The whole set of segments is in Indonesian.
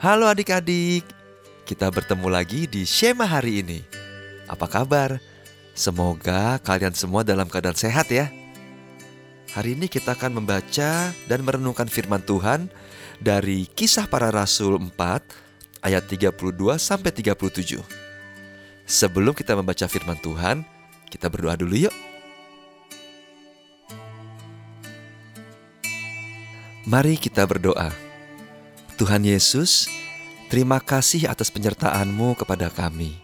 Halo adik-adik, kita bertemu lagi di Shema hari ini. Apa kabar? Semoga kalian semua dalam keadaan sehat ya. Hari ini kita akan membaca dan merenungkan firman Tuhan dari Kisah Para Rasul 4 ayat 32 sampai 37. Sebelum kita membaca firman Tuhan, kita berdoa dulu yuk. Mari kita berdoa. Tuhan Yesus, terima kasih atas penyertaan-Mu kepada kami.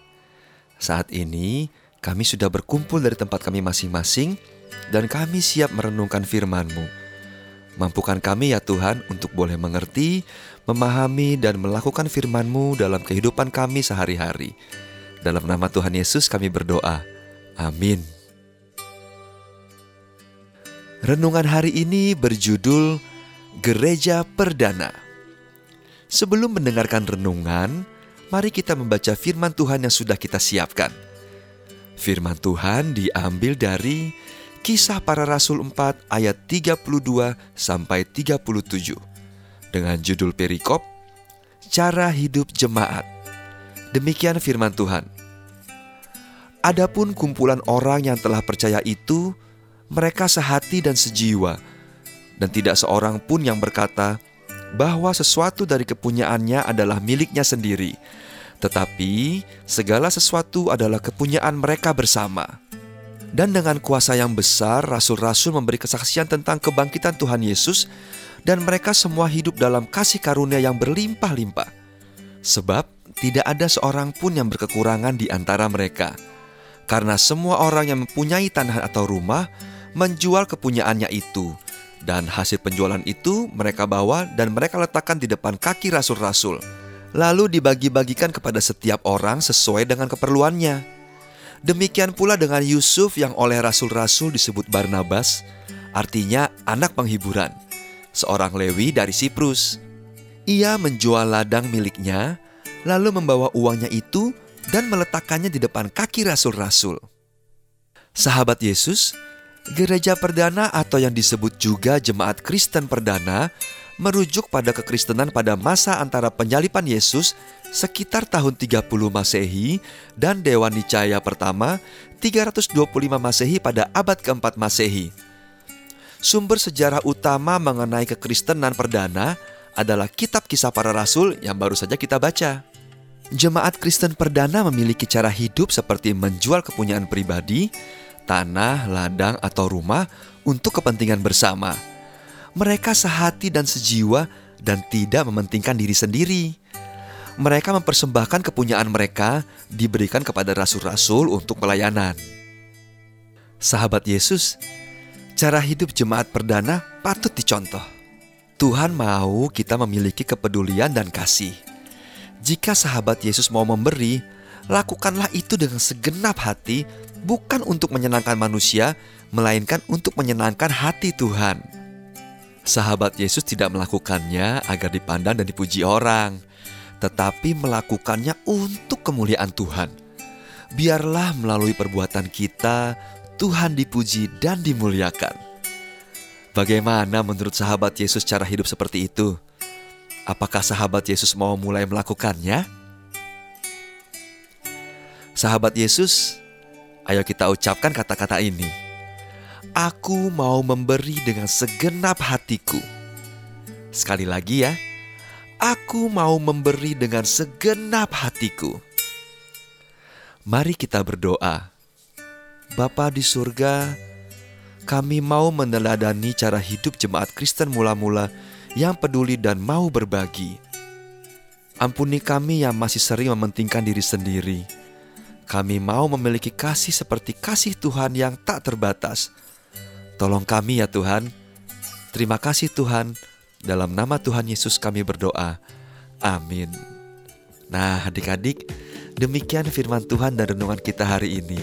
Saat ini, kami sudah berkumpul dari tempat kami masing-masing dan kami siap merenungkan firman-Mu. Mampukan kami ya Tuhan untuk boleh mengerti, memahami, dan melakukan firman-Mu dalam kehidupan kami sehari-hari. Dalam nama Tuhan Yesus kami berdoa. Amin. Renungan hari ini berjudul Gereja Perdana. Sebelum mendengarkan renungan, mari kita membaca firman Tuhan yang sudah kita siapkan. Firman Tuhan diambil dari Kisah Para Rasul 4 ayat 32 sampai 37 dengan judul perikop Cara Hidup Jemaat. Demikian firman Tuhan. Adapun kumpulan orang yang telah percaya itu, mereka sehati dan sejiwa, dan tidak seorang pun yang berkata, bahwa sesuatu dari kepunyaannya adalah miliknya sendiri, tetapi segala sesuatu adalah kepunyaan mereka bersama. Dan dengan kuasa yang besar, rasul-rasul memberi kesaksian tentang kebangkitan Tuhan Yesus, dan mereka semua hidup dalam kasih karunia yang berlimpah-limpah. Sebab tidak ada seorang pun yang berkekurangan di antara mereka, karena semua orang yang mempunyai tanah atau rumah menjual kepunyaannya itu dan hasil penjualan itu mereka bawa dan mereka letakkan di depan kaki rasul-rasul. Lalu dibagi-bagikan kepada setiap orang sesuai dengan keperluannya. Demikian pula dengan Yusuf yang oleh rasul-rasul disebut Barnabas, artinya anak penghiburan, seorang Lewi dari Siprus. Ia menjual ladang miliknya, lalu membawa uangnya itu dan meletakkannya di depan kaki rasul-rasul. Sahabat Yesus, Gereja perdana atau yang disebut juga jemaat Kristen perdana merujuk pada kekristenan pada masa antara penyalipan Yesus sekitar tahun 30 Masehi dan Dewan Nicaya pertama 325 Masehi pada abad keempat Masehi. Sumber sejarah utama mengenai kekristenan perdana adalah kitab kisah para rasul yang baru saja kita baca. Jemaat Kristen perdana memiliki cara hidup seperti menjual kepunyaan pribadi, tanah, ladang, atau rumah untuk kepentingan bersama. Mereka sehati dan sejiwa dan tidak mementingkan diri sendiri. Mereka mempersembahkan kepunyaan mereka diberikan kepada rasul-rasul untuk pelayanan. Sahabat Yesus, cara hidup jemaat perdana patut dicontoh. Tuhan mau kita memiliki kepedulian dan kasih. Jika sahabat Yesus mau memberi, lakukanlah itu dengan segenap hati bukan untuk menyenangkan manusia, melainkan untuk menyenangkan hati Tuhan. Sahabat Yesus tidak melakukannya agar dipandang dan dipuji orang, tetapi melakukannya untuk kemuliaan Tuhan. Biarlah melalui perbuatan kita, Tuhan dipuji dan dimuliakan. Bagaimana menurut sahabat Yesus cara hidup seperti itu? Apakah sahabat Yesus mau mulai melakukannya? Sahabat Yesus, Ayo kita ucapkan kata-kata ini. Aku mau memberi dengan segenap hatiku. Sekali lagi ya. Aku mau memberi dengan segenap hatiku. Mari kita berdoa. Bapa di surga, kami mau meneladani cara hidup jemaat Kristen mula-mula yang peduli dan mau berbagi. Ampuni kami yang masih sering mementingkan diri sendiri kami mau memiliki kasih seperti kasih Tuhan yang tak terbatas. Tolong kami ya Tuhan. Terima kasih Tuhan. Dalam nama Tuhan Yesus kami berdoa. Amin. Nah, adik-adik, demikian firman Tuhan dan renungan kita hari ini.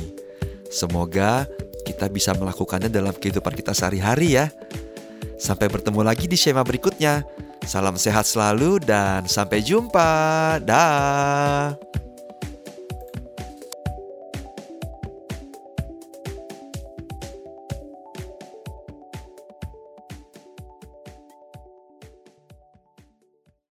Semoga kita bisa melakukannya dalam kehidupan kita sehari-hari ya. Sampai bertemu lagi di Shema berikutnya. Salam sehat selalu dan sampai jumpa. Dah.